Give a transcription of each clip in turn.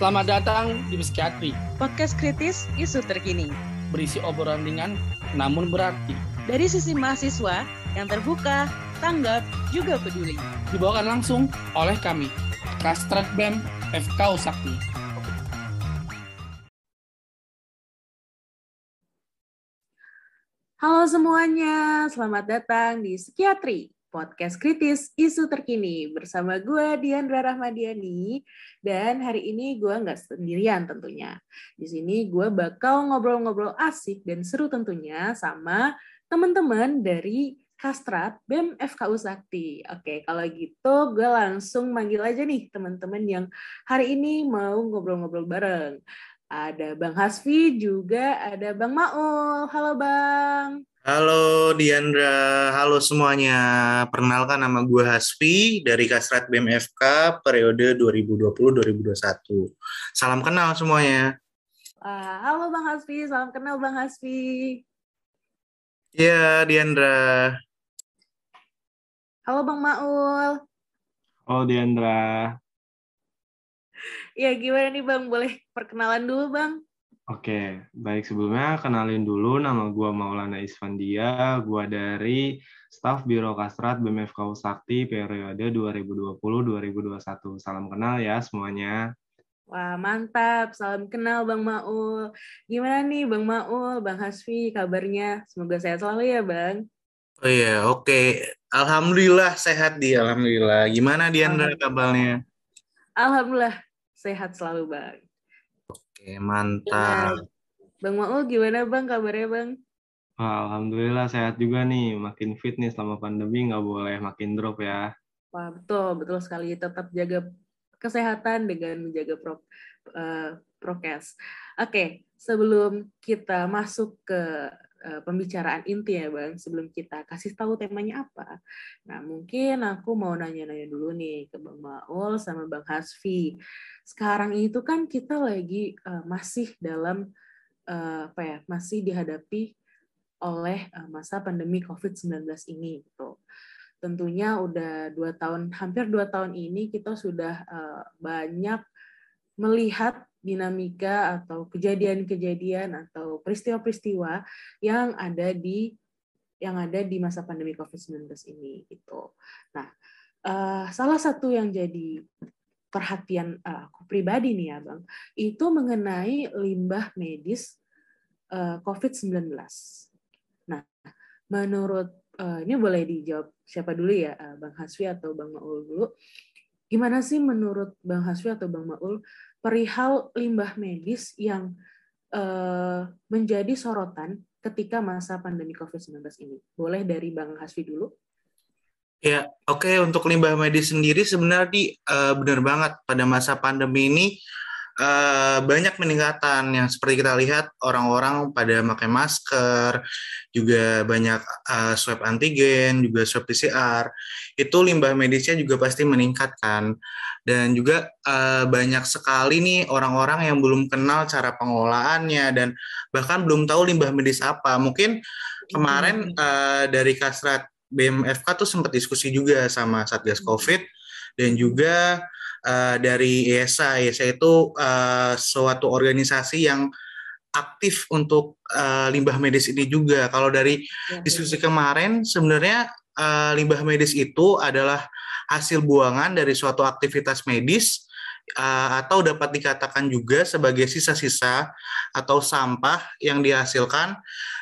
Selamat datang di Psikiatri, Podcast kritis isu terkini. berisi obrolan ringan namun berarti. Dari sisi mahasiswa yang terbuka, tanggap, juga peduli. Dibawakan langsung oleh kami, Kastrat BEM FK Sakti. Halo semuanya, selamat datang di Psikiatri, podcast kritis isu terkini. Bersama gue Diandra Rahmadiani, dan hari ini gue nggak sendirian tentunya. Di sini gue bakal ngobrol-ngobrol asik dan seru tentunya sama teman-teman dari Kastrat BEM FKU Sakti. Oke, kalau gitu gue langsung manggil aja nih teman-teman yang hari ini mau ngobrol-ngobrol bareng. Ada Bang Hasfi, juga ada Bang Maul. Halo Bang. Halo Diandra, halo semuanya. Perkenalkan nama gue Hasfi dari Kasrat BMFK periode 2020-2021. Salam kenal semuanya. Ah, halo Bang Hasfi, salam kenal Bang Hasfi. Ya Diandra. Halo Bang Maul. Oh Diandra, Ya gimana nih Bang, boleh perkenalan dulu Bang? Oke baik sebelumnya kenalin dulu nama gua Maulana Isfandia, gua dari staf Biro Kasrat BMFK Sakti periode 2020-2021. Salam kenal ya semuanya. Wah mantap, salam kenal Bang Maul. Gimana nih Bang Maul, Bang Hasfi kabarnya? Semoga sehat selalu ya Bang. Oh iya, oke. Alhamdulillah sehat di Alhamdulillah. Gimana Diandra kabarnya? Alhamdulillah sehat selalu Bang. Oke, mantap. Bang Maul gimana Bang kabarnya Bang? Wah, Alhamdulillah sehat juga nih, makin fit nih selama pandemi nggak boleh makin drop ya. Wah betul, betul sekali. Tetap jaga kesehatan dengan menjaga pro, eh, prokes. Oke, sebelum kita masuk ke eh, pembicaraan inti ya Bang, sebelum kita kasih tahu temanya apa. Nah mungkin aku mau nanya-nanya dulu nih ke Bang Maul sama Bang Hasfi. Sekarang itu kan kita lagi eh, masih dalam eh, apa ya, masih dihadapi oleh eh, masa pandemi COVID-19 ini gitu tentunya udah dua tahun hampir dua tahun ini kita sudah eh, banyak melihat dinamika atau kejadian-kejadian atau peristiwa-peristiwa yang ada di yang ada di masa pandemi COVID-19 ini gitu. Nah, eh, salah satu yang jadi perhatian eh, aku pribadi nih ya, Bang, itu mengenai limbah medis eh, COVID-19. Nah, menurut ini boleh dijawab siapa dulu ya, Bang Haswi atau Bang Maul dulu. Gimana sih menurut Bang Haswi atau Bang Maul perihal limbah medis yang eh, menjadi sorotan ketika masa pandemi COVID-19 ini? Boleh dari Bang Haswi dulu? Ya, oke untuk limbah medis sendiri sebenarnya eh, benar banget pada masa pandemi ini eh, banyak peningkatan yang seperti kita lihat orang-orang pada pakai masker, juga banyak eh, swab antigen, juga swab PCR. Itu limbah medisnya juga pasti meningkat kan. Dan juga eh, banyak sekali nih orang-orang yang belum kenal cara pengolahannya dan bahkan belum tahu limbah medis apa. Mungkin kemarin eh, dari Kasrat BMFK tuh sempat diskusi juga sama Satgas COVID dan juga uh, dari ESA. ESA itu uh, suatu organisasi yang aktif untuk uh, limbah medis ini juga. Kalau dari Ya, diskusi kemarin sebenarnya uh, limbah medis itu adalah hasil buangan dari suatu aktivitas medis uh, atau dapat dikatakan juga sebagai sisa-sisa atau sampah yang dihasilkan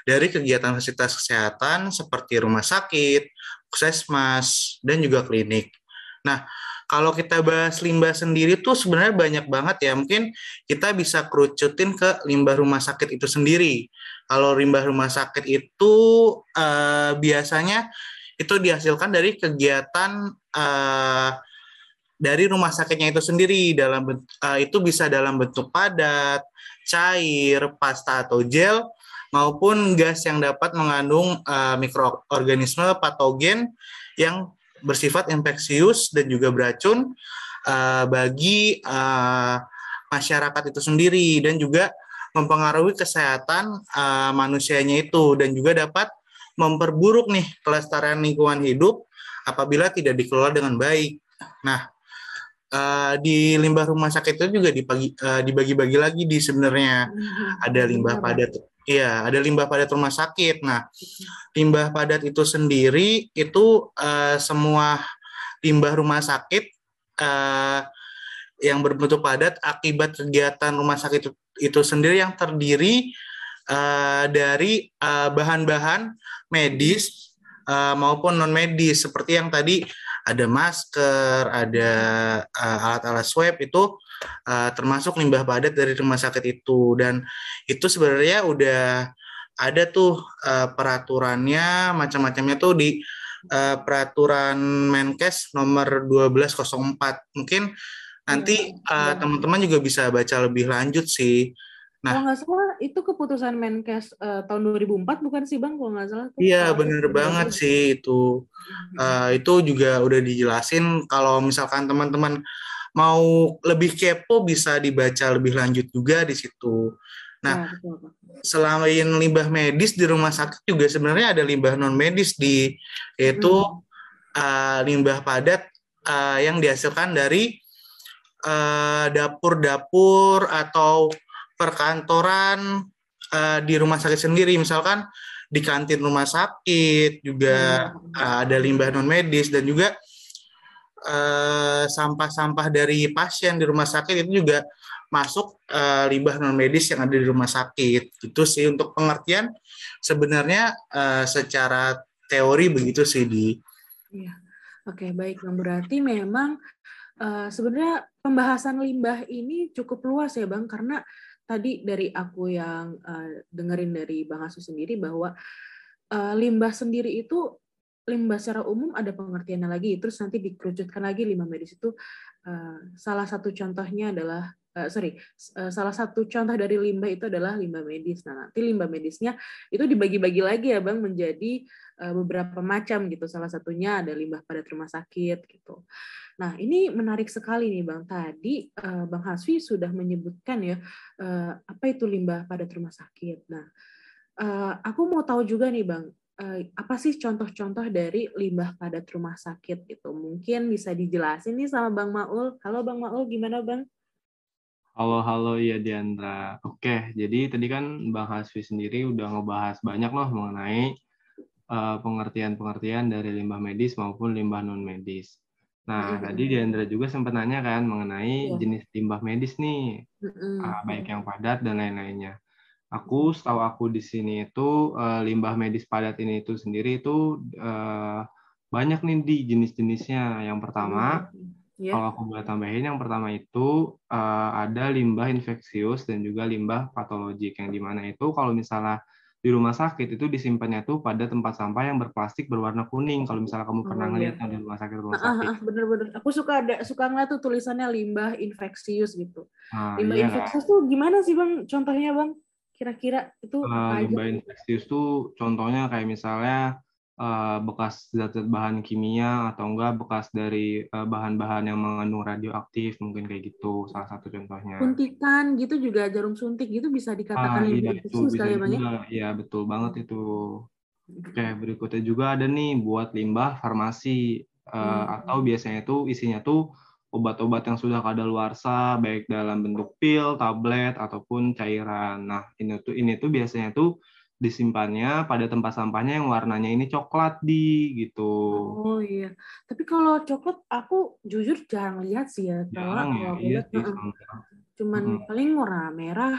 dari kegiatan fasilitas kesehatan seperti rumah sakit, puskesmas, dan juga klinik. Nah, kalau kita bahas limbah sendiri tuh sebenarnya banyak banget ya. Mungkin kita bisa kerucutin ke limbah rumah sakit itu sendiri. Kalau limbah rumah sakit itu eh, biasanya itu dihasilkan dari kegiatan eh, dari rumah sakitnya itu sendiri dalam eh, itu bisa dalam bentuk padat, cair, pasta atau gel maupun gas yang dapat mengandung eh, mikroorganisme patogen yang bersifat infeksius dan juga beracun eh, bagi eh, masyarakat itu sendiri dan juga mempengaruhi kesehatan eh, manusianya itu dan juga dapat memperburuk nih kelestarian lingkungan hidup apabila tidak dikelola dengan baik. Nah, uh, di limbah rumah sakit itu juga dibagi uh, dibagi-bagi lagi di sebenarnya hmm. ada limbah padat Iya, ada limbah padat rumah sakit. Nah, limbah padat itu sendiri itu uh, semua limbah rumah sakit uh, yang berbentuk padat akibat kegiatan rumah sakit itu, itu sendiri yang terdiri uh, dari bahan-bahan uh, medis uh, maupun non medis seperti yang tadi ada masker, ada alat-alat uh, swab itu uh, termasuk limbah padat dari rumah sakit itu. Dan itu sebenarnya udah ada tuh uh, peraturannya macam-macamnya tuh di uh, peraturan Menkes nomor 1204 mungkin nanti uh, teman-teman juga bisa baca lebih lanjut sih. Nah, kalau nggak salah itu keputusan Menkes uh, tahun 2004 bukan sih bang? Kalau nggak salah. Iya bener banget sih itu. Uh, itu juga udah dijelasin kalau misalkan teman-teman mau lebih kepo bisa dibaca lebih lanjut juga di situ. Nah, ya, selain limbah medis di rumah sakit juga sebenarnya ada limbah non medis di yaitu hmm. uh, limbah padat uh, yang dihasilkan dari dapur-dapur uh, atau perkantoran uh, di rumah sakit sendiri. Misalkan di kantin rumah sakit juga hmm. uh, ada limbah non medis dan juga Eh, sampah-sampah uh, dari pasien di rumah sakit itu juga masuk uh, limbah non medis yang ada di rumah sakit. Itu sih untuk pengertian sebenarnya uh, secara teori begitu sih di. Iya. Oke, baik. Berarti memang uh, sebenarnya pembahasan limbah ini cukup luas ya, Bang, karena tadi dari aku yang uh, dengerin dari Bang Asu sendiri bahwa uh, limbah sendiri itu limbah secara umum ada pengertiannya lagi, terus nanti dikerucutkan lagi limbah medis itu uh, salah satu contohnya adalah uh, sorry uh, salah satu contoh dari limbah itu adalah limbah medis. Nah nanti limbah medisnya itu dibagi-bagi lagi ya bang menjadi uh, beberapa macam gitu. Salah satunya ada limbah pada rumah sakit gitu. Nah ini menarik sekali nih bang. Tadi bang Hasfi sudah menyebutkan ya apa itu limbah pada rumah sakit. Nah aku mau tahu juga nih bang Eh, apa sih contoh-contoh dari limbah padat rumah sakit gitu? Mungkin bisa dijelasin nih sama Bang Maul. Halo Bang Maul, gimana Bang? Halo, halo ya Diandra. Oke, jadi tadi kan Bang Hasfi sendiri udah ngebahas banyak loh mengenai eh, pengertian-pengertian dari limbah medis maupun limbah non medis. Nah, mm -hmm. tadi Diandra juga sempat nanya kan mengenai yeah. jenis limbah medis nih, mm -hmm. uh, baik yang padat dan lain-lainnya. Aku setahu aku di sini itu uh, limbah medis padat ini itu sendiri itu uh, banyak nih di jenis-jenisnya. Yang pertama, yeah. kalau aku boleh tambahin, yang pertama itu uh, ada limbah infeksius dan juga limbah patologik. Yang di mana itu kalau misalnya di rumah sakit itu disimpannya tuh pada tempat sampah yang berplastik berwarna kuning. Kalau misalnya kamu pernah oh, ngeliat iya. di rumah sakit rumah sakit. Ah, bener-bener. Aku suka ada suka ngeliat tuh tulisannya limbah infeksius gitu. Ah, limbah iya. infeksius tuh gimana sih bang? Contohnya bang? Kira-kira itu uh, limbah infeksius itu contohnya kayak misalnya uh, bekas zat-zat bahan kimia atau enggak bekas dari eh, bahan-bahan yang mengandung radioaktif mungkin kayak gitu salah satu contohnya. Suntikan gitu juga jarum suntik gitu bisa dikatakan ah, limbah iya, infeksius kali ya banyak. Iya betul banget itu. Oke berikutnya juga ada nih buat limbah farmasi uh, hmm. atau biasanya itu isinya tuh obat-obat yang sudah kadaluarsa baik dalam bentuk pil, tablet ataupun cairan. Nah, ini tuh ini tuh biasanya tuh disimpannya pada tempat sampahnya yang warnanya ini coklat di gitu. Oh iya. Tapi kalau coklat aku jujur jarang lihat sih ya. Jarang ya. Iya sih, cuman hmm. paling warna merah,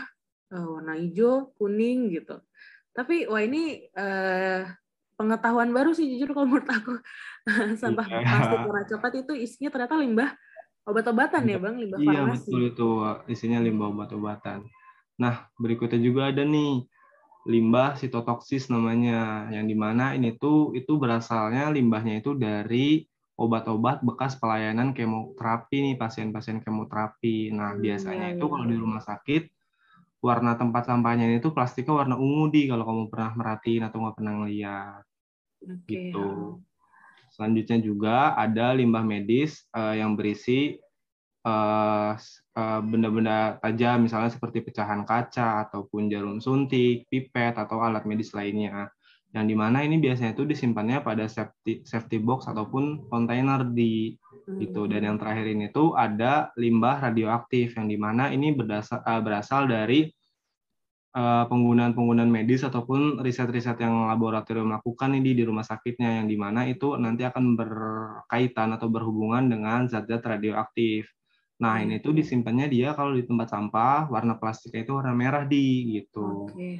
eh, warna hijau, kuning gitu. Tapi wah ini uh, pengetahuan baru sih jujur kalau menurut aku. Sampah yeah. plastik warna coklat itu isinya ternyata limbah Obat-obatan ya Bang, limbah iya, farmasi. Iya betul itu, isinya limbah obat-obatan. Nah, berikutnya juga ada nih limbah sitotoksis namanya, yang di mana ini tuh itu berasalnya limbahnya itu dari obat-obat bekas pelayanan kemoterapi nih pasien-pasien kemoterapi. Nah, hmm, biasanya ya, itu ya. kalau di rumah sakit warna tempat sampahnya itu plastiknya warna ungu di kalau kamu pernah merhatiin atau nggak pernah ngeliat. Okay, gitu. Ya. Selanjutnya juga ada limbah medis uh, yang berisi eh, benda-benda tajam, misalnya seperti pecahan kaca ataupun jarum suntik, pipet atau alat medis lainnya. Yang di mana ini biasanya itu disimpannya pada safety safety box ataupun kontainer di gitu. Dan yang terakhir ini tuh ada limbah radioaktif yang di mana ini berdasar, uh, berasal dari penggunaan-penggunaan medis ataupun riset-riset yang laboratorium lakukan ini di rumah sakitnya yang di mana itu nanti akan berkaitan atau berhubungan dengan zat-zat radioaktif. Nah, hmm. ini tuh disimpannya dia kalau di tempat sampah, warna plastiknya itu warna merah di gitu. Oke.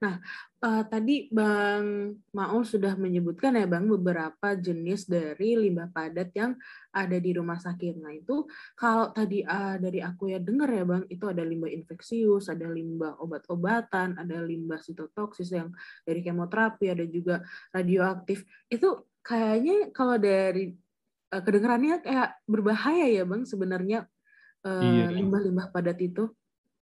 Nah, uh, tadi Bang Maul sudah menyebutkan ya Bang beberapa jenis dari limbah padat yang ada di rumah sakit. Nah, itu kalau tadi uh, dari aku ya dengar ya Bang, itu ada limbah infeksius, ada limbah obat-obatan, ada limbah sitotoksis yang dari kemoterapi, ada juga radioaktif. Itu kayaknya kalau dari uh, kedengarannya kayak berbahaya ya Bang sebenarnya Iya. limbah-limbah padat itu.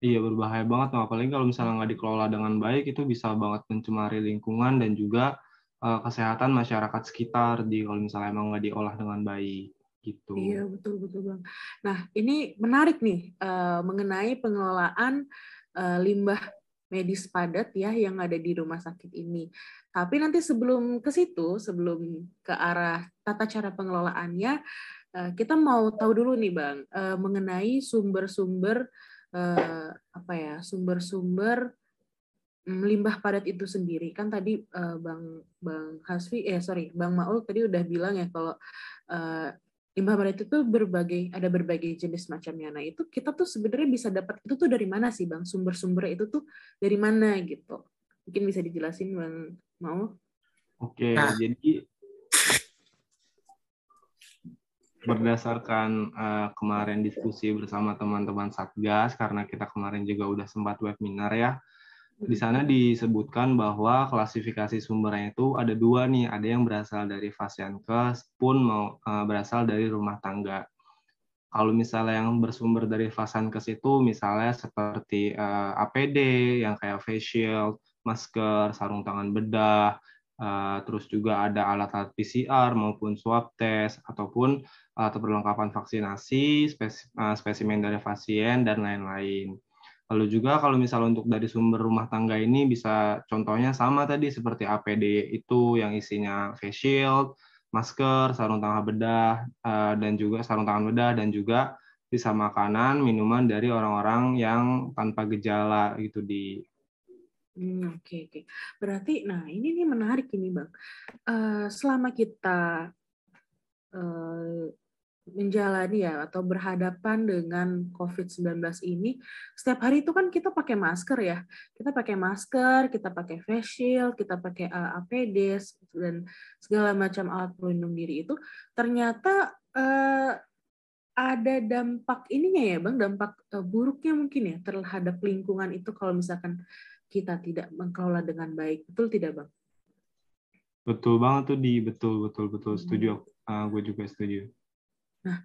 Iya berbahaya banget, apalagi kalau misalnya nggak dikelola dengan baik itu bisa banget mencemari lingkungan dan juga uh, kesehatan masyarakat sekitar di kalau misalnya emang nggak diolah dengan baik gitu. Iya betul betul bang. Nah ini menarik nih uh, mengenai pengelolaan uh, limbah medis padat ya yang ada di rumah sakit ini. Tapi nanti sebelum ke situ, sebelum ke arah tata cara pengelolaannya, Eh, kita mau tahu dulu nih bang eh, mengenai sumber-sumber eh, apa ya sumber-sumber mm, limbah padat itu sendiri. Kan tadi bang bang Hasfi eh sorry bang Maul tadi udah bilang ya kalau limbah padat itu berbagai ada berbagai jenis macamnya. Nah itu kita tuh sebenarnya bisa dapat itu tuh dari mana sih bang? Sumber-sumber itu tuh dari mana gitu? Mungkin bisa dijelasin bang Maul? Oke, nah. jadi berdasarkan uh, kemarin diskusi bersama teman-teman Satgas karena kita kemarin juga udah sempat webinar ya. Di sana disebutkan bahwa klasifikasi sumbernya itu ada dua nih, ada yang berasal dari fasiankes pun mau uh, berasal dari rumah tangga. Kalau misalnya yang bersumber dari fasiankes itu misalnya seperti uh, eh, APD yang kayak face shield, masker, sarung tangan bedah, uh, terus juga ada alat-alat PCR maupun swab test ataupun atau perlengkapan vaksinasi, eh, spesimen dari pasien, dan lain-lain. Lalu juga kalau misalnya untuk dari sumber rumah tangga ini bisa contohnya sama tadi seperti APD itu yang isinya face shield, masker, sarung tangan bedah, eh, dan juga sarung tangan bedah, dan juga bisa makanan, minuman dari orang-orang yang tanpa gejala gitu di Hmm, oke oke. Berarti, nah ini nih menarik ini bang. Uh, selama kita uh, menjalani ya atau berhadapan dengan COVID-19 ini, setiap hari itu kan kita pakai masker ya. Kita pakai masker, kita pakai face shield, kita pakai uh, APD dan segala macam alat pelindung diri itu ternyata uh, ada dampak ininya ya Bang, dampak uh, buruknya mungkin ya terhadap lingkungan itu kalau misalkan kita tidak mengelola dengan baik. Betul tidak Bang? Betul banget tuh di betul betul betul setuju. Uh, gue juga setuju. Nah,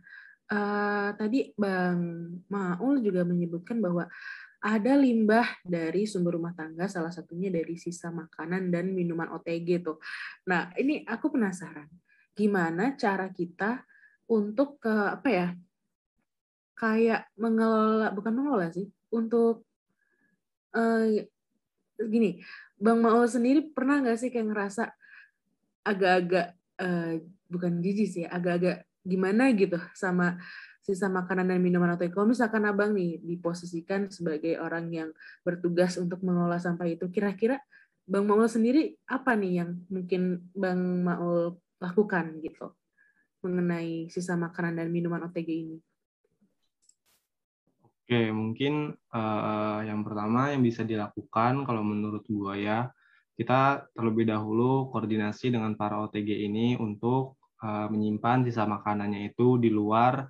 uh, tadi Bang Maul juga menyebutkan bahwa ada limbah dari sumber rumah tangga, salah satunya dari sisa makanan dan minuman OTG tuh. Nah, ini aku penasaran, gimana cara kita untuk ke apa ya? Kayak mengelola, bukan mengelola sih, untuk uh, gini, Bang Maul sendiri pernah nggak sih kayak ngerasa agak-agak uh, bukan jijik sih, agak-agak gimana gitu sama sisa makanan dan minuman atau kalau misalkan abang nih diposisikan sebagai orang yang bertugas untuk mengolah sampah itu kira-kira bang Maul sendiri apa nih yang mungkin bang Maul lakukan gitu mengenai sisa makanan dan minuman OTG ini? Oke, mungkin uh, yang pertama yang bisa dilakukan kalau menurut gua ya, kita terlebih dahulu koordinasi dengan para OTG ini untuk uh, menyimpan sisa makanannya itu di luar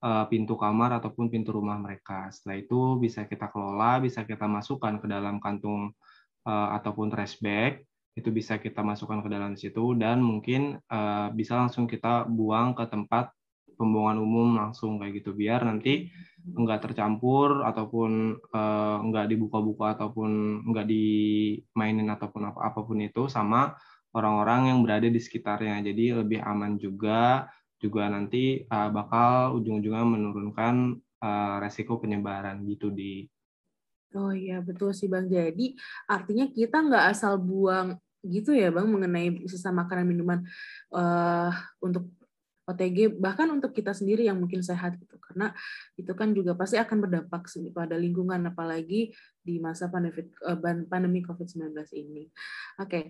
uh, pintu kamar ataupun pintu rumah mereka. Setelah itu bisa kita kelola, bisa kita masukkan ke dalam kantung uh, ataupun trash bag, itu bisa kita masukkan ke dalam situ dan mungkin uh, bisa langsung kita buang ke tempat pembuangan umum langsung kayak gitu biar nanti enggak tercampur ataupun uh, enggak dibuka-buka ataupun enggak dimainin ataupun apa apa pun itu sama orang-orang yang berada di sekitarnya. Jadi lebih aman juga, juga nanti uh, bakal ujung-ujungnya menurunkan uh, resiko penyebaran gitu di. Oh iya betul sih bang. Jadi artinya kita nggak asal buang gitu ya bang mengenai sisa makanan minuman uh, untuk OTG bahkan untuk kita sendiri yang mungkin sehat gitu karena itu kan juga pasti akan berdampak pada lingkungan apalagi di masa pandemi eh, pandemi COVID-19 ini. Oke. Okay.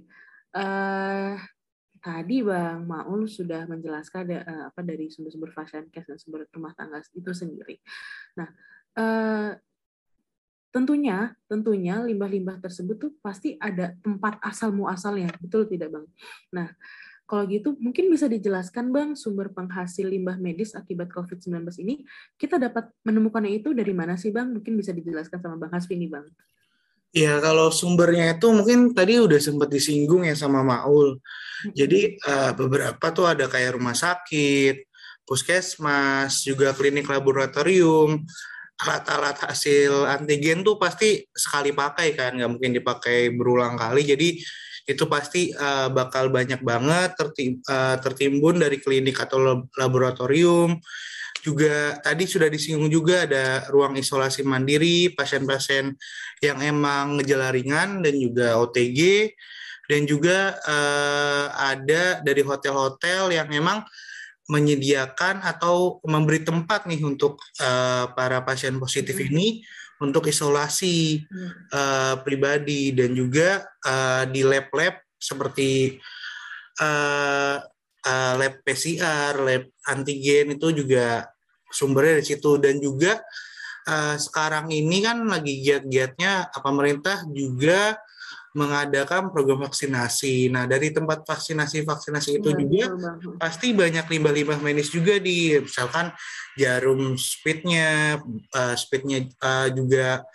Uh, tadi Bang Maul sudah menjelaskan uh, apa dari sumber-sumber fashion case dan sumber rumah tangga itu sendiri. Nah, uh, tentunya tentunya limbah-limbah tersebut tuh pasti ada tempat asal muasalnya, betul tidak Bang? Nah, kalau gitu, mungkin bisa dijelaskan Bang, sumber penghasil limbah medis akibat COVID-19 ini, kita dapat menemukannya itu dari mana sih Bang? Mungkin bisa dijelaskan sama Bang Hasfi nih Bang. Ya, kalau sumbernya itu mungkin tadi udah sempat disinggung ya sama Maul. Jadi uh, beberapa tuh ada kayak rumah sakit, puskesmas, juga klinik laboratorium, alat-alat hasil antigen tuh pasti sekali pakai kan, nggak mungkin dipakai berulang kali. Jadi itu pasti uh, bakal banyak banget tertim, uh, tertimbun dari klinik atau laboratorium. Juga tadi sudah disinggung juga ada ruang isolasi mandiri pasien-pasien yang emang ngejala ringan dan juga OTG dan juga uh, ada dari hotel-hotel yang memang menyediakan atau memberi tempat nih untuk uh, para pasien positif ini untuk isolasi uh, pribadi dan juga uh, di lab-lab seperti uh, uh, lab PCR, lab antigen itu juga sumbernya dari situ. Dan juga uh, sekarang ini kan lagi giat-giatnya pemerintah juga mengadakan program vaksinasi. Nah, dari tempat vaksinasi-vaksinasi itu ya, juga pasti banyak limbah-limbah medis juga di misalkan jarum speednya, uh, speednya uh, juga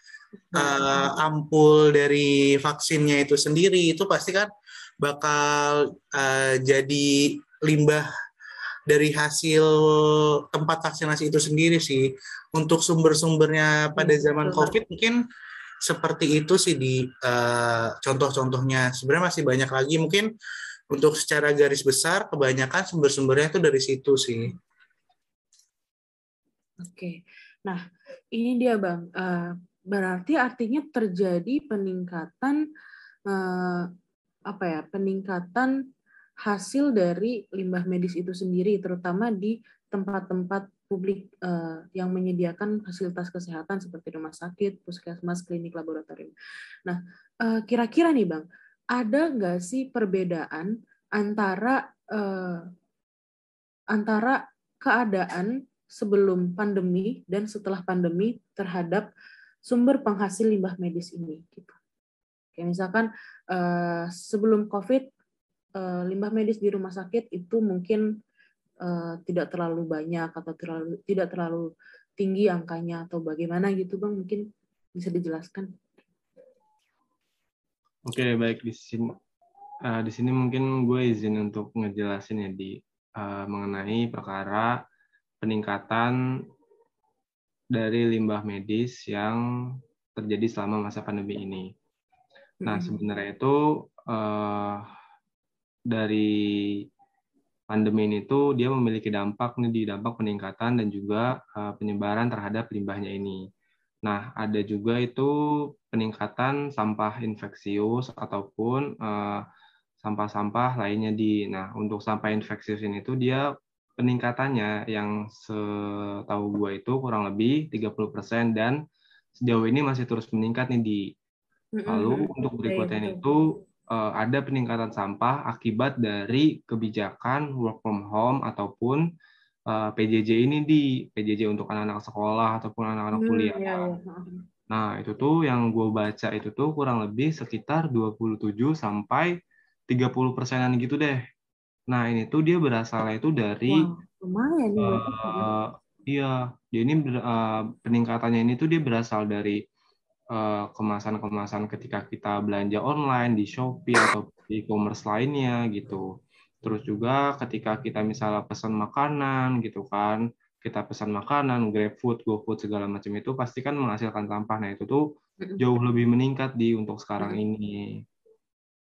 uh, ampul dari vaksinnya itu sendiri itu pasti kan bakal uh, jadi limbah dari hasil tempat vaksinasi itu sendiri sih. Untuk sumber-sumbernya pada iya, zaman COVID mungkin seperti itu sih di uh, contoh-contohnya. Sebenarnya masih banyak lagi mungkin untuk secara garis besar kebanyakan sumber-sumbernya itu dari situ sih. Oke, nah ini dia bang. Uh, berarti artinya terjadi peningkatan uh, apa ya? Peningkatan hasil dari limbah medis itu sendiri, terutama di tempat-tempat publik uh, yang menyediakan fasilitas kesehatan seperti rumah sakit, puskesmas, klinik, laboratorium. Nah, uh, kira-kira nih bang, ada nggak sih perbedaan antara uh, antara keadaan sebelum pandemi dan setelah pandemi terhadap sumber penghasil limbah medis ini? Gitu. Kayak misalkan uh, sebelum COVID, uh, limbah medis di rumah sakit itu mungkin uh, tidak terlalu banyak atau terlalu tidak terlalu tinggi angkanya atau bagaimana gitu bang? Mungkin bisa dijelaskan. Oke baik. Di sini uh, di sini mungkin gue izin untuk ngejelasin ya di. Uh, mengenai perkara peningkatan dari limbah medis yang terjadi selama masa pandemi ini. Nah, sebenarnya itu uh, dari pandemi ini tuh dia memiliki dampak nih di dampak peningkatan dan juga uh, penyebaran terhadap limbahnya ini. Nah, ada juga itu peningkatan sampah infeksius ataupun eh, sampah-sampah lainnya di. Nah, untuk sampah infeksius ini tuh dia peningkatannya yang setahu gue itu kurang lebih 30% dan sejauh ini masih terus meningkat nih di. Lalu untuk berikutnya itu ada peningkatan sampah akibat dari kebijakan work from home ataupun uh, eh, PJJ ini di PJJ untuk anak-anak sekolah ataupun anak-anak hmm, kuliah. Hmm, ya, ya. Nah, itu tuh yang gue baca itu tuh kurang lebih sekitar 27 sampai 30 persenan gitu deh. Nah, ini tuh dia berasalnya itu dari wow, lumayan uh, Iya, jadi ini uh, peningkatannya ini tuh dia berasal dari Eh, kemasan-kemasan ketika kita belanja online di Shopee atau di e-commerce lainnya gitu. Terus juga ketika kita misalnya pesan makanan gitu kan, kita pesan makanan, GrabFood, GoFood segala macam itu pasti kan menghasilkan sampah. Nah, itu tuh jauh lebih meningkat di untuk sekarang ini.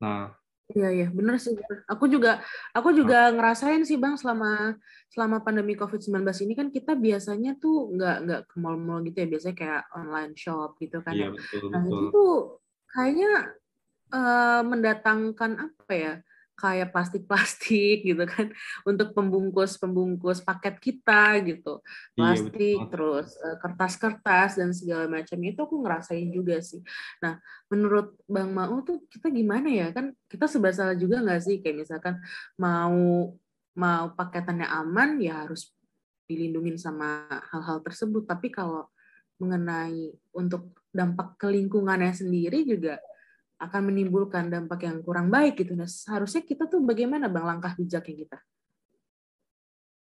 Nah, Iya iya benar sih. Aku juga aku juga oh. ngerasain sih bang selama selama pandemi COVID-19 ini kan kita biasanya tuh nggak nggak ke mall-mall gitu ya biasanya kayak online shop gitu kan. Iya, ya. betul, nah betul. itu tuh kayaknya uh, mendatangkan apa ya kayak plastik-plastik gitu kan untuk pembungkus-pembungkus paket kita gitu. Iya, plastik betul. terus eh, kertas-kertas dan segala macam itu aku ngerasain juga sih. Nah menurut bang Mau tuh kita gimana ya? Kan kita serba salah juga nggak sih? Kayak misalkan mau mau paketannya aman ya harus dilindungin sama hal-hal tersebut. Tapi kalau mengenai untuk dampak ke lingkungannya sendiri juga akan menimbulkan dampak yang kurang baik gitu. Nah, seharusnya kita tuh bagaimana bang langkah bijaknya kita?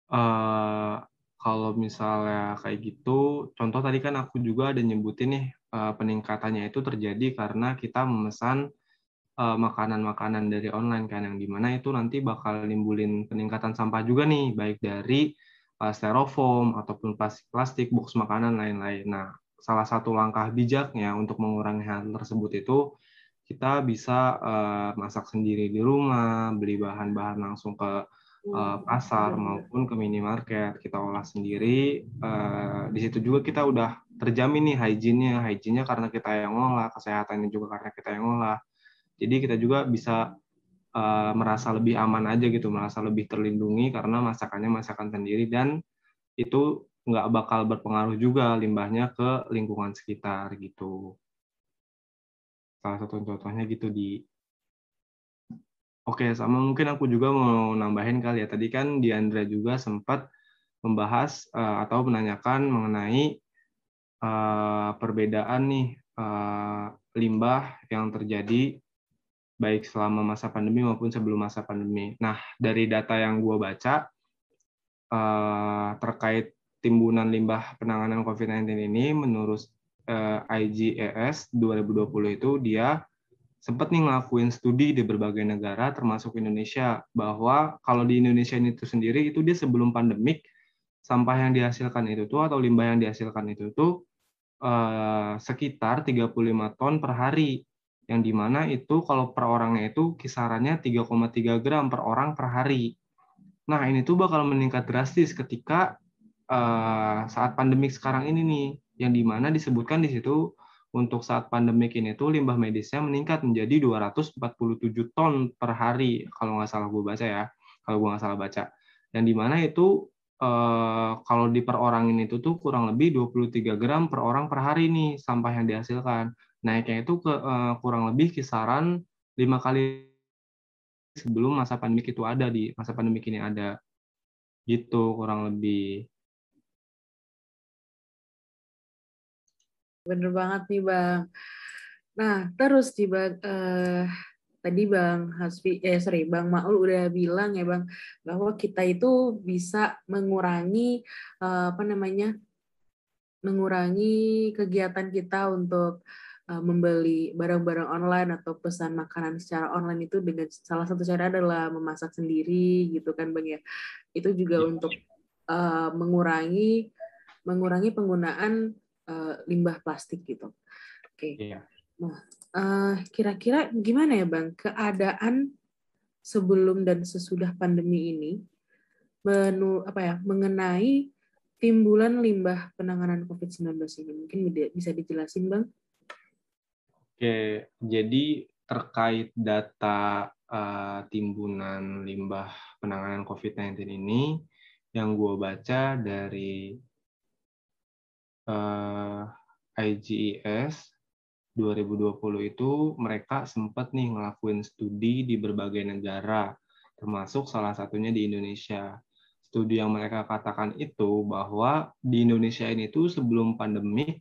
Eh, kalau misalnya kayak gitu, contoh tadi kan aku juga ada nyebutin nih eh, peningkatannya itu terjadi karena kita memesan eh, makanan-makanan dari online kan yang di mana itu nanti bakal nimbulin peningkatan sampah juga nih baik dari eh, styrofoam ataupun plastik-plastik box makanan lain-lain. Nah, salah satu langkah bijaknya untuk mengurangi hal tersebut itu kita bisa eh, masak sendiri di rumah, beli bahan-bahan langsung ke uh, pasar maupun ke minimarket kita olah sendiri. Uh, di situ juga kita udah terjamin nih hygiene-nya. Hygiene-nya karena kita yang ngolah kesehatannya juga karena kita yang ngolah. Jadi kita juga bisa uh, merasa lebih aman aja gitu merasa lebih terlindungi karena masakannya masakan sendiri dan itu nggak bakal berpengaruh juga limbahnya ke lingkungan sekitar gitu salah satu contohnya gitu di Oke, sama mungkin aku juga mau nambahin kali ya. Tadi kan Diandra juga sempat membahas uh, atau menanyakan mengenai uh, perbedaan nih uh, limbah yang terjadi baik selama masa pandemi maupun sebelum masa pandemi. Nah, dari data yang gue baca uh, terkait timbunan limbah penanganan COVID-19 ini, menurut uh, IGES 2020 itu dia sempat nih ngelakuin studi di berbagai negara termasuk Indonesia bahwa kalau di Indonesia ini itu sendiri itu dia sebelum pandemik sampah yang dihasilkan itu tuh atau limbah yang dihasilkan itu tuh eh, sekitar 35 ton per hari yang di mana itu kalau per orangnya itu kisarannya 3,3 gram per orang per hari. Nah ini tuh bakal meningkat drastis ketika eh, saat pandemik sekarang ini nih yang di mana disebutkan di situ untuk saat pandemik ini tuh limbah medisnya meningkat menjadi 247 ton per hari kalau nggak salah gue baca ya kalau gue nggak salah baca. Dan di mana itu eh, kalau di per orang ini tuh tuh kurang lebih 23 gram per orang per hari nih sampah yang dihasilkan. Naiknya itu ke eh, kurang lebih kisaran lima kali sebelum masa pandemik itu ada di masa pandemik ini ada. Gitu kurang lebih Bener banget nih Bang. Nah, terus nih Bang, eh, tadi Bang Hasfi, eh sorry, Bang Maul udah bilang ya Bang, bahwa kita itu bisa mengurangi, eh, apa namanya, mengurangi kegiatan kita untuk uh, membeli barang-barang online atau pesan makanan secara online itu dengan salah satu cara adalah memasak sendiri gitu kan Bang ya. Itu juga Iya. untuk uh, mengurangi mengurangi penggunaan uh, limbah plastik gitu. Oke. Iya. Uh, kira-kira gimana ya Bang keadaan sebelum dan sesudah pandemi ini menu apa ya mengenai timbulan limbah penanganan COVID-19 ini mungkin bisa dijelasin Bang? Oke, jadi terkait data uh, timbunan limbah penanganan COVID-19 ini, yang gue baca dari uh, IGES 2020 itu mereka sempat nih ngelakuin studi di berbagai negara, termasuk salah satunya di Indonesia. Studi yang mereka katakan itu bahwa di Indonesia ini tuh sebelum pandemi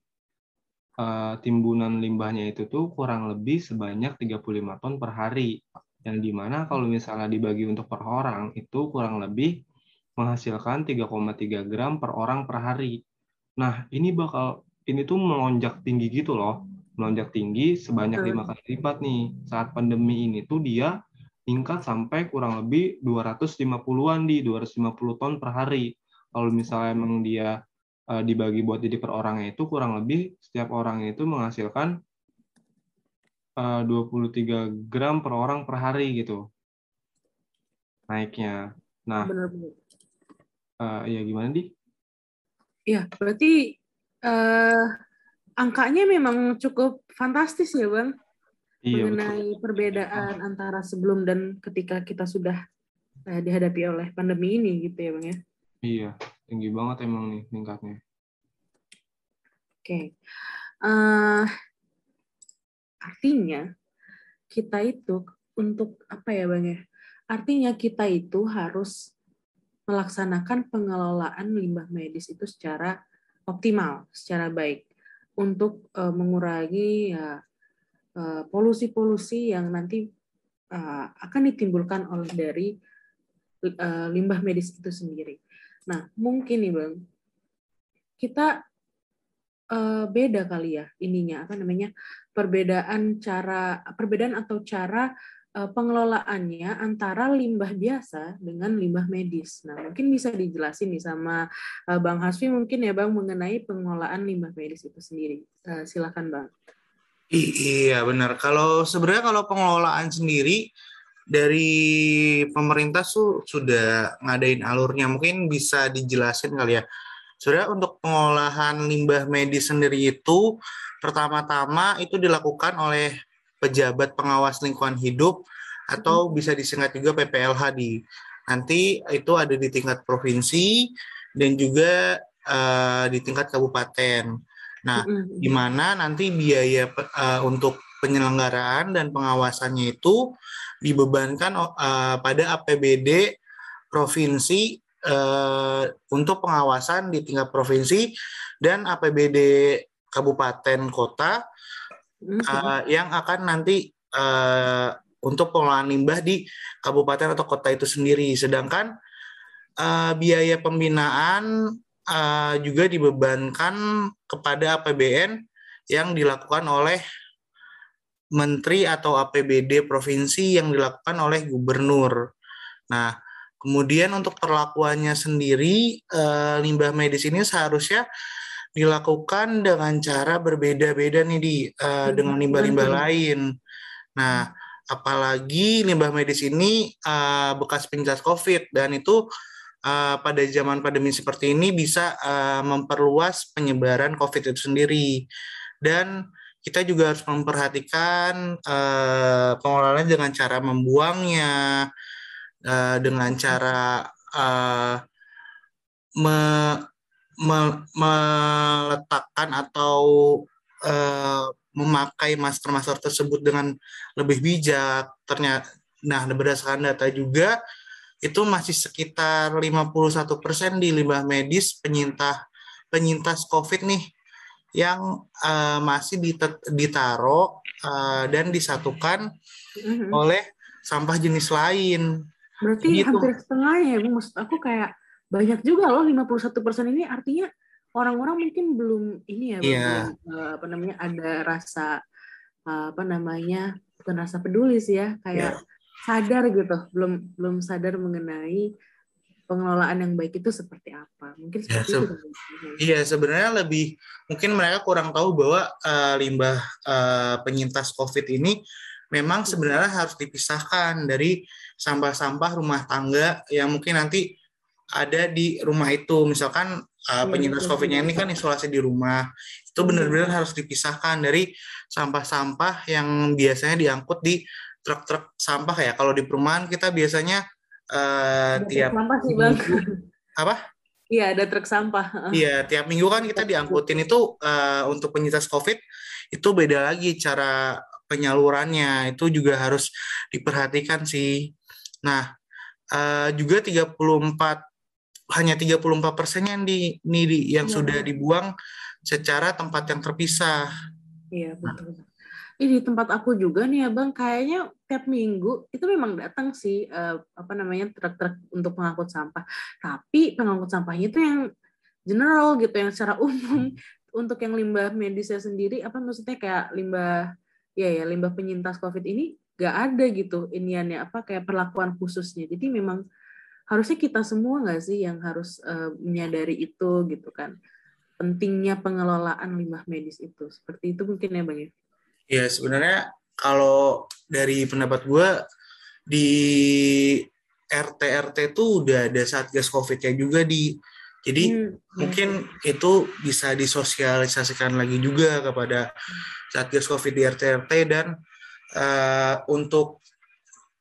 uh, timbunan limbahnya itu tuh kurang lebih sebanyak 35 ton per hari. Yang di mana kalau misalnya dibagi untuk per orang itu kurang lebih menghasilkan 3,3 gram per orang per hari. Nah ini bakal ini tuh melonjak tinggi gitu loh, melonjak tinggi sebanyak lima kali lipat nih. Saat pandemi ini tuh dia tingkat sampai kurang lebih 250-an di 250 ton per hari. Kalau misalnya emang dia uh, dibagi buat jadi per orangnya itu kurang lebih setiap orang itu menghasilkan uh, 23 gram per orang per hari gitu naiknya. Nah, benar-benar. Uh, ya gimana di? Ya berarti uh, angkanya memang cukup fantastis ya bang. Iya, betul. mengenai perbedaan antara sebelum dan ketika kita sudah eh, dihadapi oleh pandemi ini gitu ya bang ya. Iya, tinggi banget emang nih tingkatnya. Oke, Eh, artinya kita itu untuk apa ya bang ya? Artinya kita itu harus melaksanakan pengelolaan limbah medis itu secara optimal, secara baik untuk eh, mengurangi ya eh, polusi-polusi yang nanti eh, akan ditimbulkan oleh dari limbah medis itu sendiri. Nah, mungkin nih Bang, kita beda kali ya ininya apa namanya? perbedaan cara perbedaan atau cara pengelolaannya antara limbah biasa dengan limbah medis. Nah, mungkin bisa dijelasin nih sama eh, Bang Hasfi mungkin ya Bang mengenai pengelolaan limbah medis itu sendiri. Eh, Silakan Bang. I- iya benar. Kalau sebenarnya kalau pengelolaan sendiri dari pemerintah tuh sudah ngadain alurnya. Mungkin bisa dijelasin kali ya. Sebenarnya untuk pengolahan limbah medis sendiri itu pertama-tama itu dilakukan oleh pejabat pengawas lingkungan hidup atau bisa disingkat juga PPLH di nanti itu ada di tingkat provinsi dan juga eh, di tingkat kabupaten. Nah, Mm-mm. di mana nanti biaya eh, untuk penyelenggaraan dan pengawasannya itu dibebankan eh, pada APBD provinsi eh, untuk pengawasan di tingkat provinsi dan APBD kabupaten kota Eh, yang akan nanti eh, untuk pengelolaan limbah di kabupaten atau kota itu sendiri. Sedangkan eh, biaya pembinaan eh, juga dibebankan kepada APBN yang dilakukan oleh menteri atau APBD provinsi yang dilakukan oleh gubernur. Nah, kemudian untuk perlakuannya sendiri eh, limbah medis ini seharusnya dilakukan dengan cara berbeda-beda nih di eh, dengan limbah-limbah lain. Nah, apalagi limbah medis ini eh, bekas penyintas COVID dan itu eh, pada zaman pandemi seperti ini bisa eh, memperluas penyebaran COVID itu sendiri. Dan kita juga harus memperhatikan pengelolaannya dengan cara membuangnya, eh, dengan cara me- me- meletakkan atau eh, memakai masker-masker tersebut dengan lebih bijak. Ternyata, nah berdasarkan data juga itu masih sekitar 51% di limbah medis penyintas penyintas COVID nih yang eh, masih dite- ditaruh eh, dan disatukan Mhm. oleh sampah jenis lain. Berarti Gitu. hampir setengahnya ya, Bu. maksud aku kayak banyak juga loh 51% ini artinya orang-orang mungkin belum ini ya, Iya. belum, eh, apa namanya ada rasa eh, apa namanya bukan rasa peduli sih ya, kayak sadar gitu, belum belum sadar mengenai pengelolaan yang baik itu seperti apa. Mungkin Ya, seperti se- itu. Bang. Iya, sebenarnya lebih mungkin mereka kurang tahu bahwa eh, limbah eh, penyintas COVID ini memang sebenarnya harus dipisahkan dari sampah-sampah rumah tangga yang mungkin nanti ada di rumah itu. Misalkan eh, Iya, penyintas. COVID-nya ini kan isolasi di rumah, itu benar-benar harus dipisahkan dari sampah-sampah yang biasanya diangkut di truk-truk sampah ya. Kalau di perumahan kita biasanya Ada tiap sampah sih, Bang. apa? Iya, ada truk sampah. Iya, tiap minggu kan kita diangkutin itu eh, untuk penyintas COVID itu beda lagi cara penyalurannya. Itu juga harus diperhatikan sih. Nah, eh, juga 34 hanya 34 persennya yang di, nih yang Iya. sudah dibuang secara tempat yang terpisah. Iya betul. Ini di tempat aku juga nih ya bang, kayaknya tiap minggu itu memang datang sih eh, apa namanya truk-truk untuk pengangkut sampah. Tapi pengangkut sampahnya itu yang general gitu, yang secara umum. Untuk yang limbah medisnya sendiri, apa maksudnya kayak limbah ya ya limbah penyintas COVID ini nggak ada gitu iniannya apa kayak perlakuan khususnya. Jadi memang harusnya kita semua nggak sih yang harus eh, menyadari itu gitu kan? Pentingnya pengelolaan limbah medis itu. Seperti itu mungkin ya bang ya? Ya, sebenarnya kalau dari pendapat gue di RT-RT itu udah ada Satgas COVID-nya juga di. Jadi Hmm, mungkin itu bisa disosialisasikan lagi juga kepada Satgas COVID di RT-RT dan uh, untuk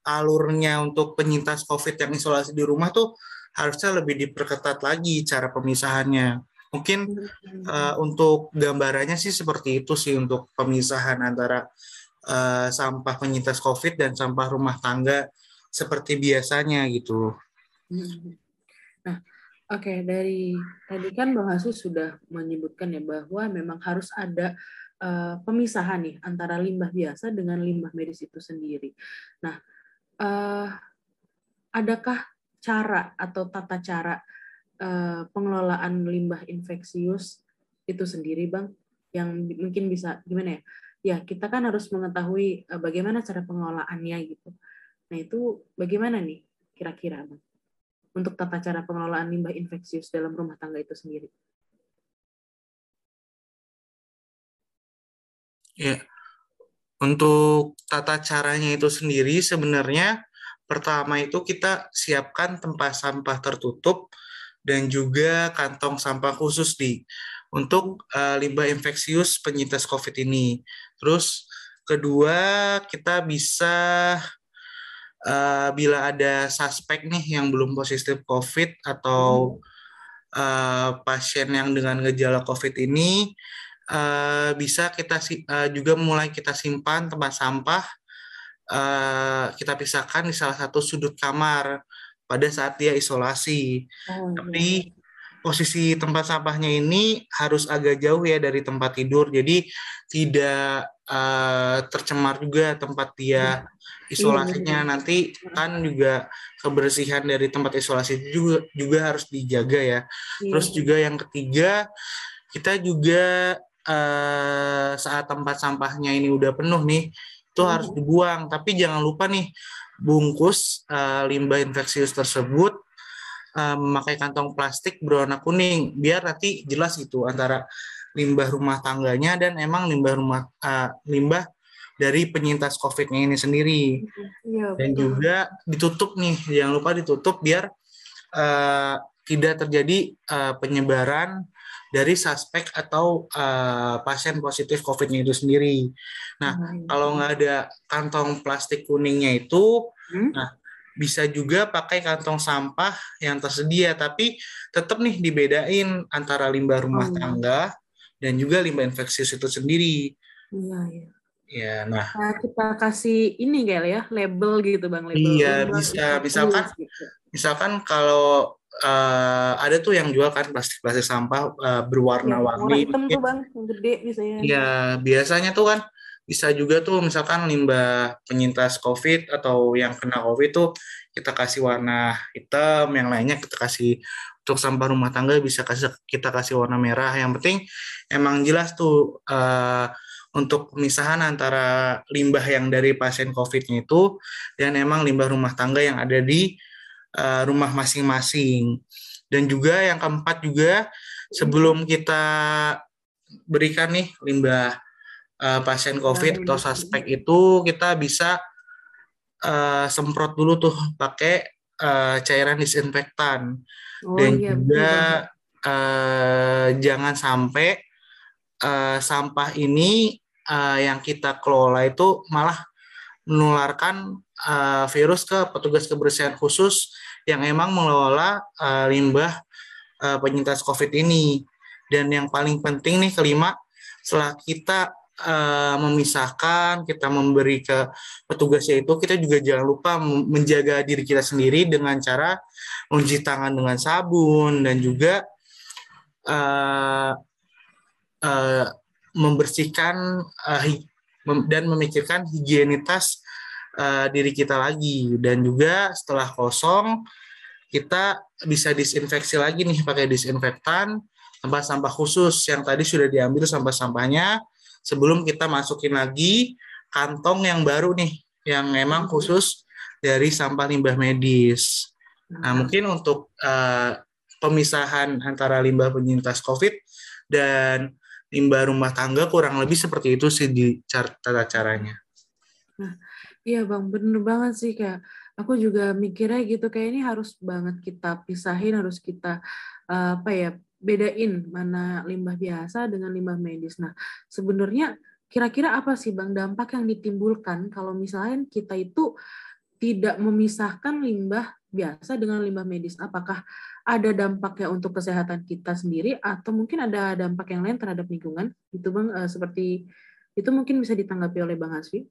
alurnya untuk penyintas COVID yang isolasi di rumah tuh harusnya lebih diperketat lagi cara pemisahannya. Mungkin uh, untuk gambarannya sih seperti itu sih untuk pemisahan antara uh, sampah penyintas COVID dan sampah rumah tangga seperti biasanya gitu. Nah, oke okay, dari tadi kan Bang Hasu sudah menyebutkan ya bahwa memang harus ada uh, pemisahan nih antara limbah biasa dengan limbah medis itu sendiri. Nah, uh, adakah cara atau tata cara uh, pengelolaan limbah infeksius itu sendiri, Bang? Yang mungkin bisa gimana ya? Ya, kita kan harus mengetahui uh, bagaimana cara pengelolaannya gitu. Nah, itu bagaimana nih kira-kira, Bang? Untuk tata cara pengelolaan limbah infeksius dalam rumah tangga itu sendiri. Ya, untuk tata caranya itu sendiri sebenarnya pertama itu kita siapkan tempat sampah tertutup dan juga kantong sampah khusus di untuk uh, limbah infeksius penyintas COVID ini. Terus kedua kita bisa uh, bila ada suspek nih yang belum positif COVID atau uh, pasien yang dengan gejala COVID ini uh, bisa kita uh, juga mulai kita simpan tempat sampah uh, kita pisahkan di salah satu sudut kamar pada saat dia isolasi. Oh, iya. Tapi posisi tempat sampahnya ini harus agak jauh ya dari tempat tidur, jadi tidak uh, tercemar juga tempat dia iya. isolasinya. Iya, Nanti kan juga kebersihan dari tempat isolasi juga juga harus dijaga ya. Iya. Terus juga yang ketiga kita juga uh, saat tempat sampahnya ini udah penuh nih, itu hmm. harus dibuang. Tapi jangan lupa nih bungkus uh, limbah infeksius tersebut uh, memakai kantong plastik berwarna kuning biar nanti jelas itu antara limbah rumah tangganya dan emang limbah rumah uh, limbah dari penyintas COVID-nya ini sendiri. Ya, dan juga ditutup nih, jangan lupa ditutup biar uh, tidak terjadi uh, penyebaran dari suspek atau uh, pasien positif COVID-nya itu sendiri. Nah, hmm. kalau nggak ada kantong plastik kuningnya itu, hmm? nah bisa juga pakai kantong sampah yang tersedia, tapi tetap nih dibedain antara limbah rumah oh, tangga dan juga limbah infeksius itu sendiri. Iya, iya. Ya, nah. nah kita kasih ini kayak ya, label gitu bang, label. Iya, label bisa. Misalkan, gitu. misalkan kalau uh, ada tuh yang jual kan plastik-plastik sampah uh, berwarna-warni. Ya, hitam tuh bang, yang gede biasanya. Ya biasanya tuh kan bisa juga tuh misalkan limbah penyintas COVID atau yang kena COVID tuh kita kasih warna hitam, yang lainnya kita kasih untuk sampah rumah tangga bisa kasih kita kasih warna merah. Yang penting emang jelas tuh uh, untuk pemisahan antara limbah yang dari pasien COVID-nya itu dan emang limbah rumah tangga yang ada di uh, rumah masing-masing. Dan juga yang keempat juga sebelum kita berikan nih limbah uh, pasien COVID atau suspek itu kita bisa uh, semprot dulu tuh pakai uh, cairan disinfektan. Oh, dan iya, juga uh, jangan sampai uh, sampah ini uh, yang kita kelola itu malah menularkan uh, virus ke petugas kebersihan khusus yang emang mengelola uh, limbah uh, penyintas COVID ini. Dan yang paling penting nih kelima, setelah kita uh, memisahkan, kita memberi ke petugasnya itu, kita juga jangan lupa menjaga diri kita sendiri dengan cara mencuci tangan dengan sabun dan juga uh, uh, membersihkan uh, dan memikirkan higienitas uh, diri kita lagi dan juga setelah kosong kita bisa disinfeksi lagi nih pakai disinfektan tempat sampah khusus yang tadi sudah diambil sampah-sampahnya sebelum kita masukin lagi kantong yang baru nih yang memang khusus dari sampah limbah medis. Nah, mungkin untuk uh, pemisahan antara limbah penyintas COVID dan limbah rumah tangga kurang lebih seperti itu sih di tata caranya. Nah, Iya bang, bener banget sih kayak aku juga mikirnya gitu kayak ini harus banget kita pisahin, harus kita apa ya bedain mana limbah biasa dengan limbah medis. Nah sebenarnya kira-kira apa sih Bang dampak yang ditimbulkan kalau misalnya kita itu tidak memisahkan limbah biasa dengan limbah medis? Apakah ada dampaknya untuk kesehatan kita sendiri atau mungkin ada dampak yang lain terhadap lingkungan? Itu Bang uh, seperti itu mungkin bisa ditanggapi oleh Bang Hasfi.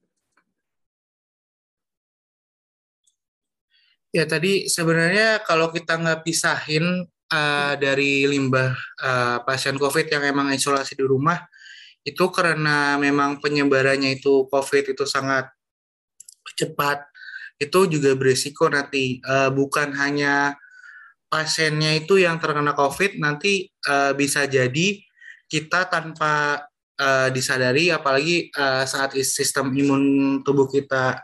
Ya tadi sebenarnya kalau kita nggak pisahin uh, dari limbah uh, pasien COVID yang emang isolasi di rumah, itu karena memang penyebarannya itu COVID itu sangat cepat, itu juga berisiko nanti uh, bukan hanya pasiennya itu yang terkena COVID, nanti uh, bisa jadi kita tanpa uh, disadari, apalagi uh, saat sistem imun tubuh kita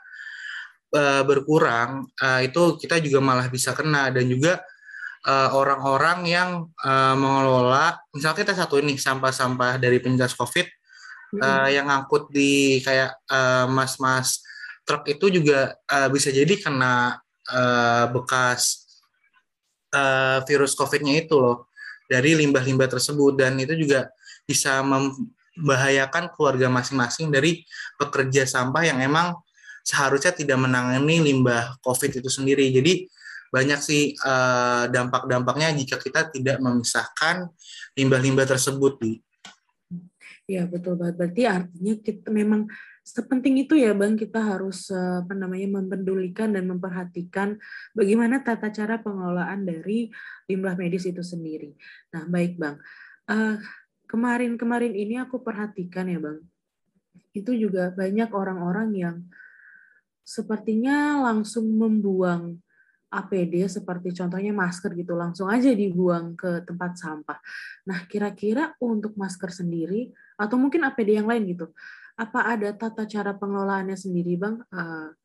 uh, berkurang uh, itu kita juga malah bisa kena dan juga orang-orang uh, yang uh, mengelola misalnya kita satu ini sampah-sampah dari penyintas covid hmm. uh, yang ngangkut di kayak mas mas-mas truk itu juga uh, bisa jadi kena uh, bekas uh, virus covidnya itu loh dari limbah-limbah tersebut dan itu juga bisa membahayakan keluarga masing-masing dari pekerja sampah yang emang seharusnya tidak menangani limbah COVID itu sendiri. Jadi banyak sih uh, dampak-dampaknya jika kita tidak memisahkan limbah-limbah tersebut di. Ya betul banget. Berarti artinya kita memang sepenting itu ya bang kita harus uh, apa namanya mempedulikan dan memperhatikan bagaimana tata cara pengelolaan dari limbah medis itu sendiri. Nah baik bang. Uh, kemarin-kemarin ini aku perhatikan ya bang, itu juga banyak orang-orang yang sepertinya langsung membuang APD seperti contohnya masker gitu langsung aja dibuang ke tempat sampah. Nah, kira-kira untuk masker sendiri atau mungkin APD yang lain gitu, apa ada tata cara pengelolaannya sendiri, Bang? Uh,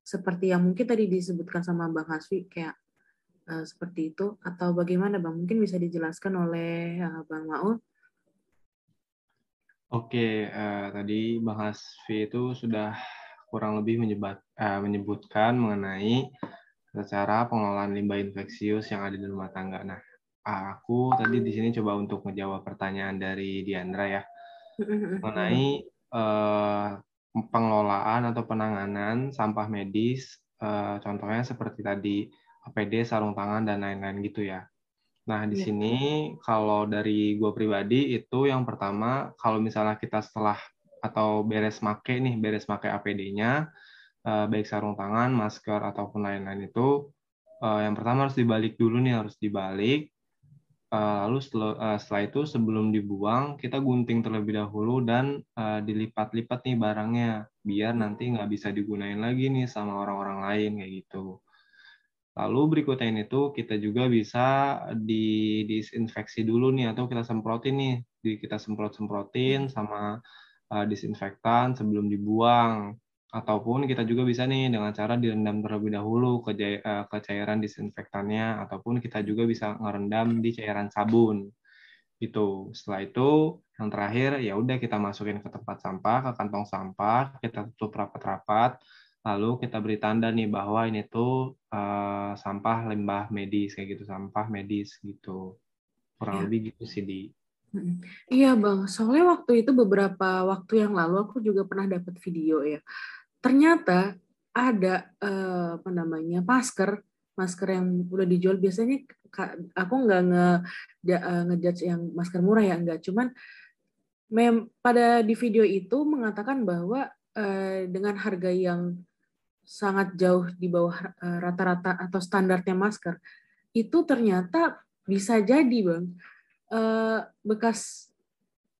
seperti yang mungkin tadi disebutkan sama Bang Haswi kayak uh, seperti itu atau bagaimana, Bang? Mungkin bisa dijelaskan oleh uh, Bang Maul. Oke, uh, tadi Bang Hasfi itu sudah kurang lebih menyebat, uh, menyebutkan mengenai cara pengelolaan limbah infeksius yang ada di rumah tangga. Nah, aku tadi di sini coba untuk menjawab pertanyaan dari Diandra ya mengenai uh, pengelolaan atau penanganan sampah medis, uh, contohnya seperti tadi APD, sarung tangan dan lain-lain gitu ya. Nah, di ya. sini kalau dari gue pribadi itu yang pertama kalau misalnya kita setelah atau beres make nih, beres make APD-nya, uh, eh, baik sarung tangan, masker ataupun lain-lain itu uh, yang pertama harus dibalik dulu nih, harus dibalik. Uh, lalu setelah, uh, setelah itu sebelum dibuang kita gunting terlebih dahulu dan uh, dilipat-lipat nih barangnya biar nanti nggak bisa digunain lagi nih sama orang-orang lain kayak gitu. Lalu berikutnya ini tuh kita juga bisa di disinfeksi dulu nih atau kita semprotin nih, di kita semprot-semprotin sama uh, disinfektan sebelum dibuang. Ataupun kita juga bisa nih dengan cara direndam terlebih dahulu ke, uh, ke cairan disinfektannya. Ataupun kita juga bisa ngerendam di cairan sabun. Itu setelah itu yang terakhir ya udah kita masukin ke tempat sampah ke kantong sampah. Kita tutup rapat-rapat. Lalu kita beri tanda nih bahwa ini tuh uh, sampah limbah medis kayak gitu. Sampah medis gitu. Kurang ya. lebih gitu sih di Iya Bang, soalnya waktu itu beberapa waktu yang lalu aku juga pernah dapat video ya. Ternyata ada eh, apa namanya masker, masker yang udah dijual. Biasanya aku nggak nge eh, ngejudge yang masker murah ya enggak, cuman mem, pada di video itu mengatakan bahwa eh, dengan harga yang sangat jauh di bawah rata-rata atau standarnya masker itu ternyata bisa jadi bang uh, bekas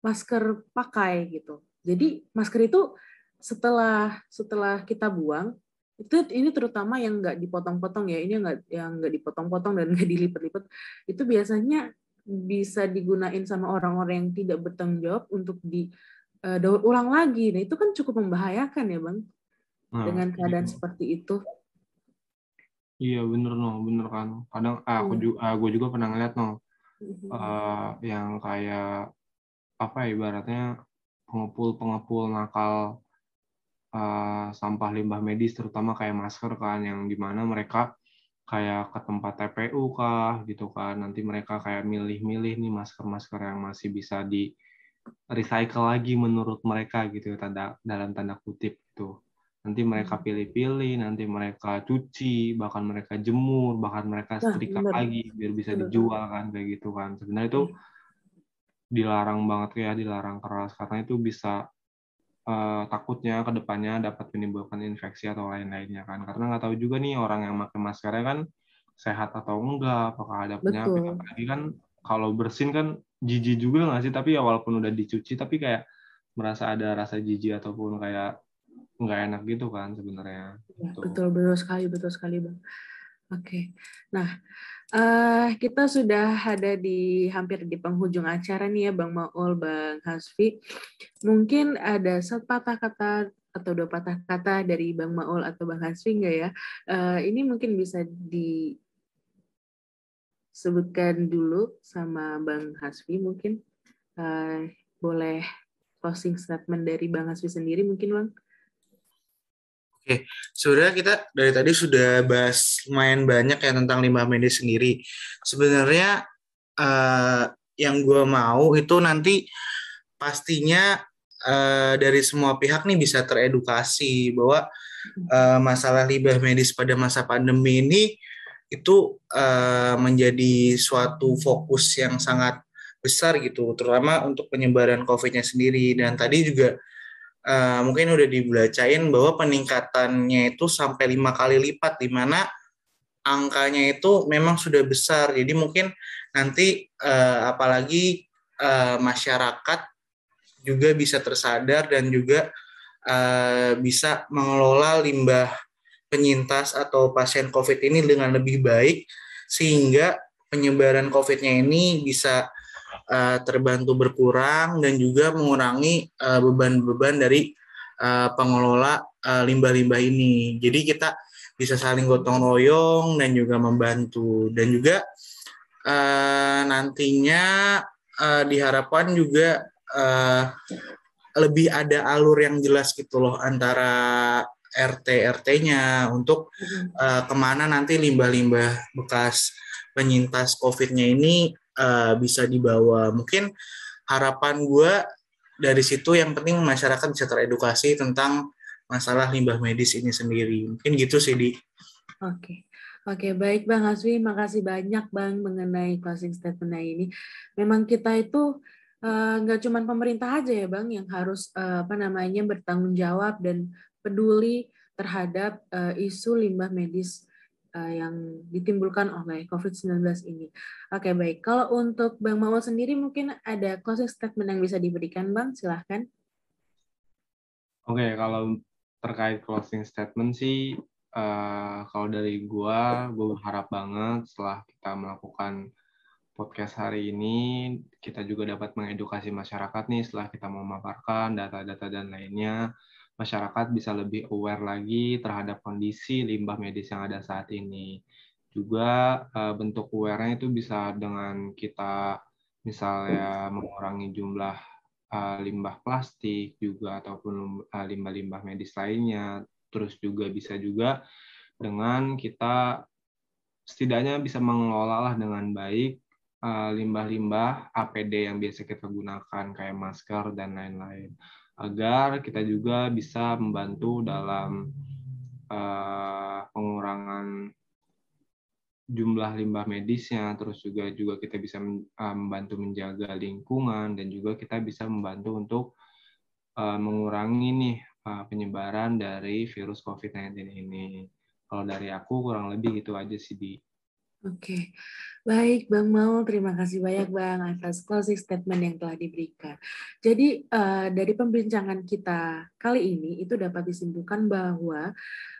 masker pakai gitu. Jadi masker itu setelah setelah kita buang itu ini terutama yang nggak dipotong-potong ya ini nggak yang nggak dipotong-potong dan nggak dilipat-lipat itu biasanya bisa digunain sama orang-orang yang tidak bertanggung jawab untuk di uh, daur ulang lagi. Nah itu kan cukup membahayakan ya bang nah, dengan keadaan iya. seperti itu. Iya bener no, bener kan. Kadang ah, aku iya. juga, ah, gue juga pernah ngeliat no uh, yang kayak apa ya, ibaratnya pengepul-pengepul nakal uh, sampah limbah medis terutama kayak masker kan yang di mana mereka kayak ke tempat TPU kah gitu kan. Nanti mereka kayak milih-milih nih masker-masker yang masih bisa di recycle lagi menurut mereka gitu tanda dalam tanda kutip itu nanti mereka Hmm. pilih-pilih nanti mereka cuci bahkan mereka jemur bahkan mereka Nah, setrika benar. lagi biar bisa Betul. dijual kan kayak gitu kan sebenarnya itu Iya. dilarang banget ya dilarang keras karena itu bisa eh, takutnya ke depannya dapat menimbulkan infeksi atau lain-lainnya kan karena nggak tahu juga nih orang yang pakai maskernya kan sehat atau enggak apakah ada penyakit Betul. apalagi kan kalau bersin kan jijik juga nggak sih tapi ya walaupun udah dicuci tapi kayak merasa ada rasa jijik ataupun kayak nggak enak gitu kan sebenarnya Ya, Gitu. betul betul sekali betul sekali bang. Oke, nah eh kita sudah ada di hampir di penghujung acara nih ya bang Maul, bang Hasfi. Mungkin ada satu patah kata atau dua patah kata dari bang Maul atau bang Hasfi nggak ya? Eh, ini mungkin bisa disebutkan dulu sama bang Hasfi mungkin. Eh, boleh closing statement dari bang Hasfi sendiri mungkin bang? Sebenarnya kita dari tadi sudah bahas lumayan banyak ya tentang limbah medis sendiri. Sebenarnya eh, yang gue mau itu nanti pastinya eh, dari semua pihak nih bisa teredukasi bahwa eh, masalah limbah medis pada masa pandemi ini itu eh, menjadi suatu fokus yang sangat besar gitu, terutama untuk penyebaran COVID-nya sendiri. Dan tadi juga Uh, mungkin udah dibacain bahwa peningkatannya itu sampai lima kali lipat di mana angkanya itu memang sudah besar. Jadi mungkin nanti uh, apalagi uh, masyarakat juga bisa tersadar dan juga uh, bisa mengelola limbah penyintas atau pasien COVID ini dengan lebih baik sehingga penyebaran COVID-nya ini bisa uh, terbantu berkurang dan juga mengurangi uh, beban-beban dari uh, pengelola uh, limbah-limbah ini. Jadi kita bisa saling gotong royong dan juga membantu dan juga uh, nantinya uh, diharapkan juga uh, lebih ada alur yang jelas gitu loh antara RT RT-nya untuk uh, ke mana nanti limbah-limbah bekas penyintas COVID-nya ini uh, bisa dibawa. Mungkin harapan gue dari situ yang penting masyarakat bisa teredukasi tentang masalah limbah medis ini sendiri. Mungkin gitu sih di. Oke. Oke, baik Bang Haswi, makasih banyak Bang mengenai closing statement ini. Memang kita itu nggak uh, cuma pemerintah aja ya Bang yang harus uh, apa namanya bertanggung jawab dan peduli terhadap uh, isu limbah medis uh, yang ditimbulkan oleh COVID-19 ini. Oke, baik. Kalau untuk Bang Mawar sendiri mungkin ada closing statement yang bisa diberikan, Bang? Silahkan. Oke, kalau terkait closing statement sih, uh, kalau dari gua, gua berharap banget setelah kita melakukan podcast hari ini, kita juga dapat mengedukasi masyarakat nih setelah kita memaparkan data-data dan lainnya, masyarakat bisa lebih aware lagi terhadap kondisi limbah medis yang ada saat ini. Juga uh, bentuk aware-nya itu bisa dengan kita misalnya mengurangi jumlah uh, limbah plastik juga ataupun uh, limbah-limbah medis lainnya. Terus juga bisa juga dengan kita setidaknya bisa mengelola lah dengan baik limbah-limbah APD yang biasa kita gunakan kayak masker dan lain-lain agar kita juga bisa membantu dalam uh, pengurangan jumlah limbah medisnya, terus juga juga kita bisa uh, membantu menjaga lingkungan dan juga kita bisa membantu untuk uh, mengurangi nih uh, penyebaran dari virus COVID-19 ini. Kalau dari aku kurang lebih gitu aja sih di. Oke, baik Bang Maul, terima kasih banyak Bang atas closing statement yang telah diberikan. Jadi uh, dari pembincangan kita kali ini itu dapat disimpulkan bahwa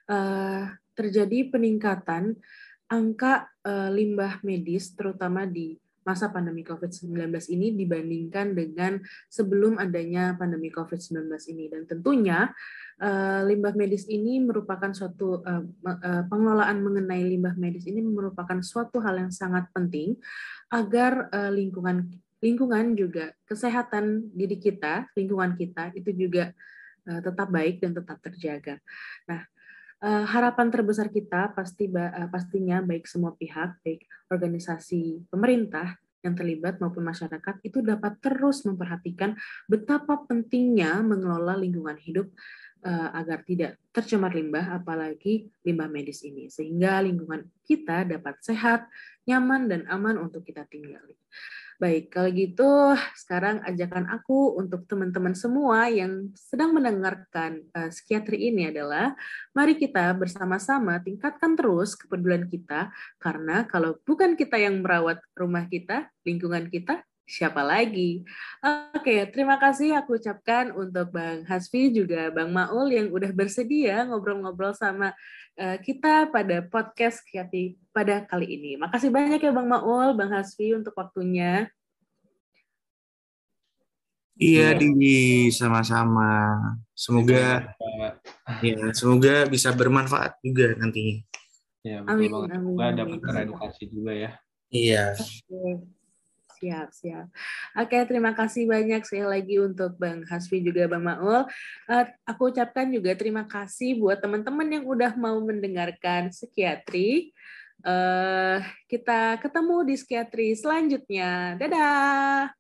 uh, terjadi peningkatan angka uh, limbah medis terutama di masa pandemi COVID-19 ini dibandingkan dengan sebelum adanya pandemi COVID-19 ini. Dan tentunya uh, limbah medis ini merupakan suatu uh, uh, pengelolaan mengenai limbah medis ini merupakan suatu hal yang sangat penting agar lingkungan lingkungan juga kesehatan diri kita, lingkungan kita itu juga tetap baik dan tetap terjaga. Nah, uh, harapan terbesar kita pasti uh, pastinya baik semua pihak, baik organisasi pemerintah yang terlibat maupun masyarakat itu dapat terus memperhatikan betapa pentingnya mengelola lingkungan hidup uh, agar tidak tercemar limbah, apalagi limbah medis ini, sehingga lingkungan kita dapat sehat, nyaman, dan aman untuk kita tinggali. Baik, kalau gitu sekarang ajakan aku untuk teman-teman semua yang sedang mendengarkan uh, psikiatri ini adalah mari kita bersama-sama tingkatkan terus kepedulian kita. Karena kalau bukan kita yang merawat rumah kita, lingkungan kita, siapa lagi? Oke, terima kasih aku ucapkan untuk Bang Hasfi juga Bang Maul yang udah bersedia ngobrol-ngobrol sama Eh, kita pada podcast Kiati pada kali ini. Makasih banyak ya Bang Maul, Bang Hasfi untuk waktunya. Iya, iya. di sama-sama. Semoga ya, semoga bisa bermanfaat juga nantinya. Ya, betul amin, banget. Amin, amin. dapat teredukasi juga ya. Iya. Okay. Siap, siap. Oke, terima kasih banyak sekali lagi untuk Bang Hasfi juga Bang Maul. Uh, aku ucapkan juga terima kasih buat teman-teman yang udah mau mendengarkan psikiatri. Uh, kita ketemu di psikiatri selanjutnya. Dadah.